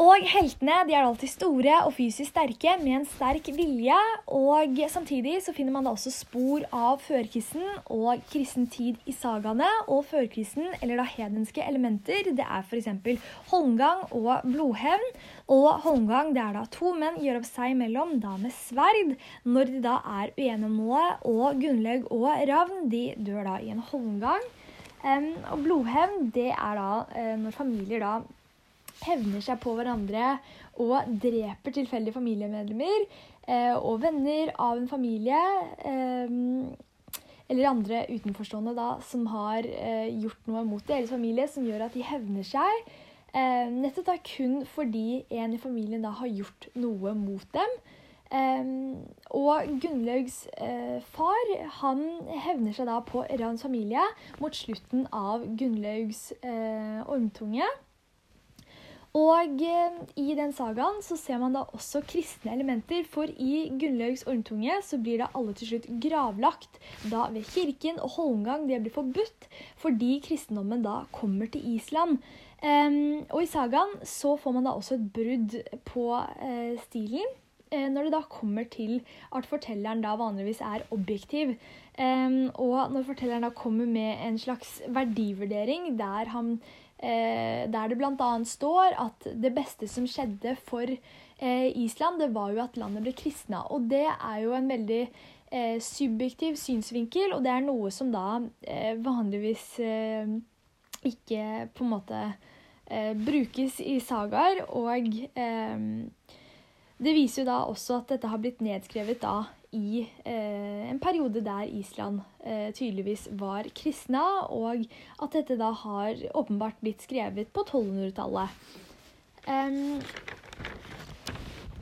Og heltene de er alltid store og fysisk sterke med en sterk vilje. Og samtidig så finner man da også spor av førkristen og kristen tid i sagaene. Og førkristen, eller da hedenske elementer, det er f.eks. holmgang og blodhevn. Og holmgang det er da to menn gjør opp seg imellom, da med sverd, når de da er uenige om noe. Og Gunnlaug og Ravn de dør da i en holmgang. Um, og blodhevn det er da uh, når familier da hevner seg på hverandre og dreper tilfeldige familiemedlemmer eh, og venner av en familie. Eh, eller andre utenforstående da, som har eh, gjort noe mot deres familie som gjør at de hevner seg. Eh, nettopp da kun fordi en i familien da har gjort noe mot dem. Um, og Gunnlaugs uh, far han hevner seg da på Rans familie mot slutten av Gunnlaugs ormtunge. Og eh, i den sagaen så ser man da også kristne elementer, for i Gunnlaugs ormtunge så blir da alle til slutt gravlagt da ved kirken, og holmgang det blir forbudt fordi kristendommen da kommer til Island. Um, og i sagaen så får man da også et brudd på uh, stilen uh, når det da kommer til at fortelleren da vanligvis er objektiv. Og når fortelleren da kommer med en slags verdivurdering der han Eh, der det bl.a. står at det beste som skjedde for eh, Island, det var jo at landet ble kristna. Og det er jo en veldig eh, subjektiv synsvinkel, og det er noe som da vanligvis ikke på en måte brukes i sagaer. Og det viser jo da også at dette har blitt nedskrevet da i eh, en periode der Island eh, tydeligvis var kristna, og at dette da har åpenbart blitt skrevet på 1200-tallet. Um,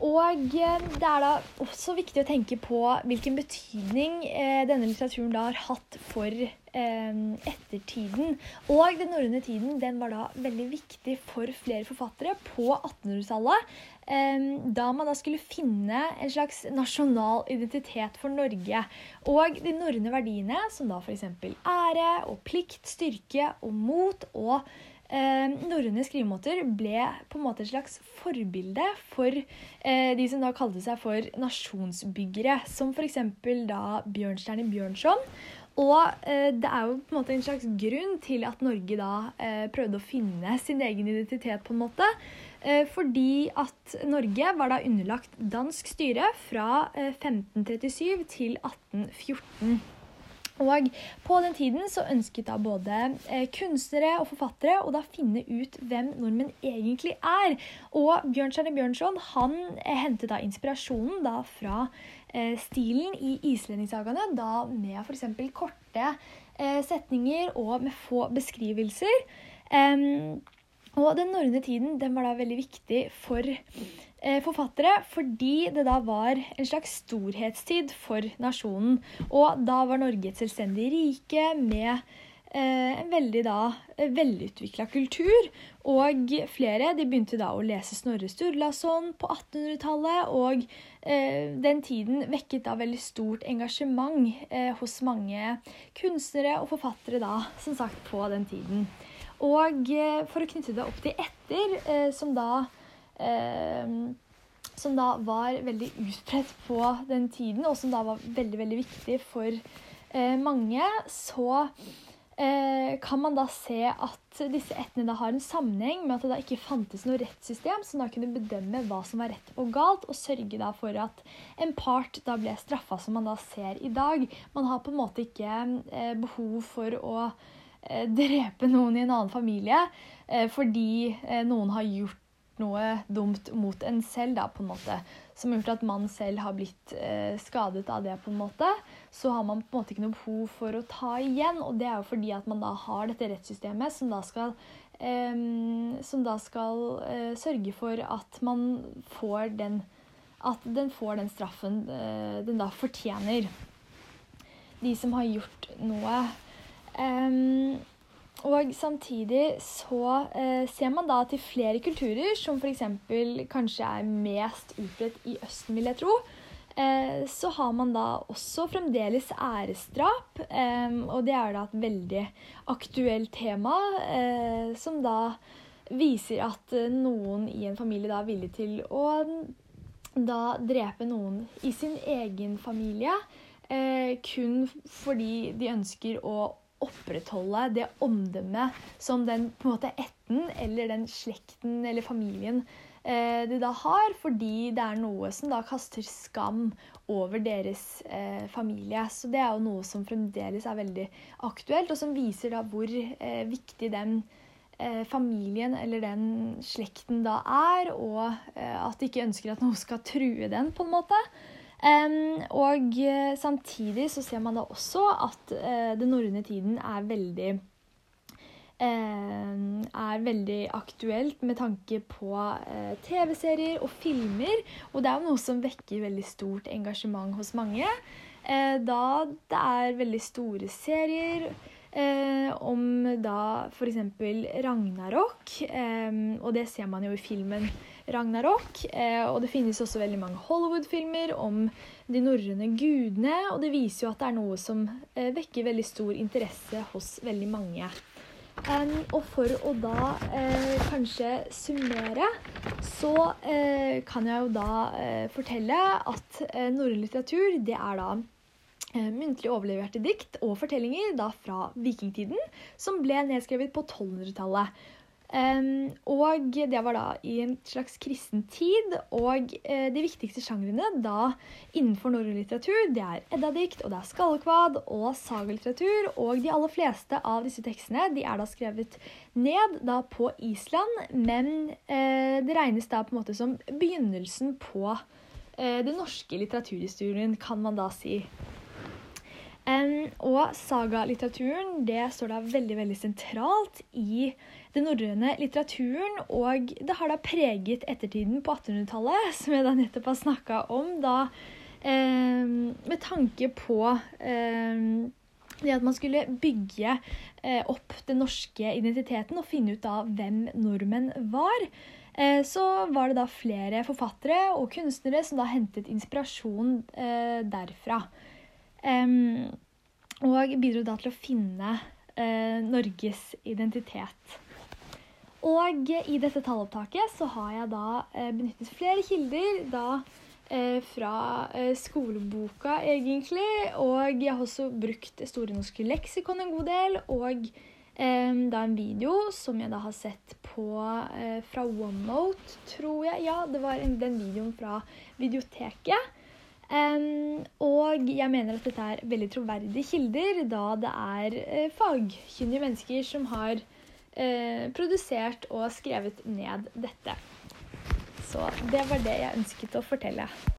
og eh, det er da også viktig å tenke på hvilken betydning eh, denne litteraturen da har hatt for eh, ettertiden. Og den norrøne tiden den var da veldig viktig for flere forfattere på 1800-tallet. Eh, da man da skulle finne en slags nasjonal identitet for Norge. Og de norrøne verdiene, som da f.eks. ære og plikt, styrke og mot og Eh, norrøne skrivemåter ble på en måte et slags forbilde for eh, de som da kalte seg for nasjonsbyggere, som f.eks. da Bjørnstjerne Bjørnson. Og eh, det er jo på en måte en slags grunn til at Norge da eh, prøvde å finne sin egen identitet, på en måte. Eh, fordi at Norge var da underlagt dansk styre fra 1537 eh, til 1814. Og på den tiden så ønsket da både eh, kunstnere og forfattere å da finne ut hvem nordmenn egentlig er. Og Bjørnstjerne Bjørnson han eh, hentet da inspirasjonen da fra eh, stilen i islendingssagaene, da med f.eks. korte setninger og med få beskrivelser. Og den norrøne tiden den var da veldig viktig for forfattere fordi det da var en slags storhetstid for nasjonen. Og da var Norge et selvstendig rike med eh, en veldig da velutvikla kultur. Og flere de begynte da å lese Snorre Sturlason på 1800-tallet. Og eh, den tiden vekket da veldig stort engasjement eh, hos mange kunstnere og forfattere da, som sagt, på den tiden. Og eh, for å knytte det opp til etter, eh, som da som da var veldig utbredt på den tiden, og som da var veldig, veldig viktig for eh, mange, så eh, kan man da se at disse ettene da har en sammenheng med at det da ikke fantes noe rettssystem som da kunne bedømme hva som var rett og galt, og sørge da for at en part da ble straffa, som man da ser i dag. Man har på en måte ikke eh, behov for å drepe noen i en annen familie fordi noen har gjort noe dumt mot en selv, da, på en måte, som har gjort at man selv har blitt eh, skadet av det, på en måte, så har man på en måte ikke noe behov for å ta igjen. Og det er jo fordi at man da har dette rettssystemet som da skal, eh, som da skal eh, sørge for at man får den at den får den straffen eh, den da fortjener. De som har gjort noe. Um, og samtidig så eh, ser man da til flere kulturer, som f.eks. kanskje er mest utbredt i Østen, vil jeg tro. Eh, så har man da også fremdeles æresdrap, eh, og det er da et veldig aktuelt tema, eh, som da viser at noen i en familie da er villig til å da drepe noen i sin egen familie kun fordi de ønsker å opprettholde det omdømmet som den på en måte etten eller den slekten eller familien eh, de da har, fordi det er noe som da kaster skam over deres eh, familie. Så det er jo noe som fremdeles er veldig aktuelt, og som viser da hvor eh, viktig den eh, familien eller den slekten da er, og eh, at de ikke ønsker at noe skal true den, på en måte. Og uh, samtidig så ser man da også at uh, den norrøne tiden er veldig er veldig aktuelt med tanke på TV-serier og filmer. Og det er jo noe som vekker veldig stort engasjement hos mange. da det er veldig store serier Eh, om da f.eks. Ragnarok. Eh, og det ser man jo i filmen Ragnarok. Eh, og det finnes også veldig mange Hollywood-filmer om de norrøne gudene. Og det viser jo at det er noe som eh, vekker veldig stor interesse hos veldig mange. Og for å da eh, kanskje summere, så kan jeg jo da fortelle at norrøn litteratur, det er da muntlig overleverte dikt og fortellinger da fra vikingtiden, som ble nedskrevet på 1200-tallet. Um, og det var da i en slags kristen tid. Og uh, de viktigste sjangrene da innenfor norrøn litteratur det er eddadikt, og det er skallekvad og sagalitteratur. Og de aller fleste av disse tekstene de er da skrevet ned da på Island, men uh, det regnes da på en måte som begynnelsen på uh, den norske litteraturhistorien, kan man da si. Um, og sagalitteraturen det står da veldig veldig sentralt i den norrøne litteraturen. Og det har da preget ettertiden på 1800-tallet, som jeg da nettopp har snakka om. da um, Med tanke på um, det at man skulle bygge uh, opp den norske identiteten og finne ut da hvem nordmenn var. Uh, så var det da flere forfattere og kunstnere som da hentet inspirasjon eh, derfra. Um, og bidro da til å finne uh, Norges identitet. Og i dette tallopptaket så har jeg da uh, benyttet flere kilder. da uh, fra skoleboka, egentlig. Og jeg har også brukt Store norske leksikon en god del. Og da en video som jeg da har sett på fra OneNote, tror jeg. Ja, det var en, den videoen fra videoteket. Um, og jeg mener at dette er veldig troverdige kilder, da det er uh, fagkyndige mennesker som har uh, produsert og skrevet ned dette. Så det var det jeg ønsket å fortelle.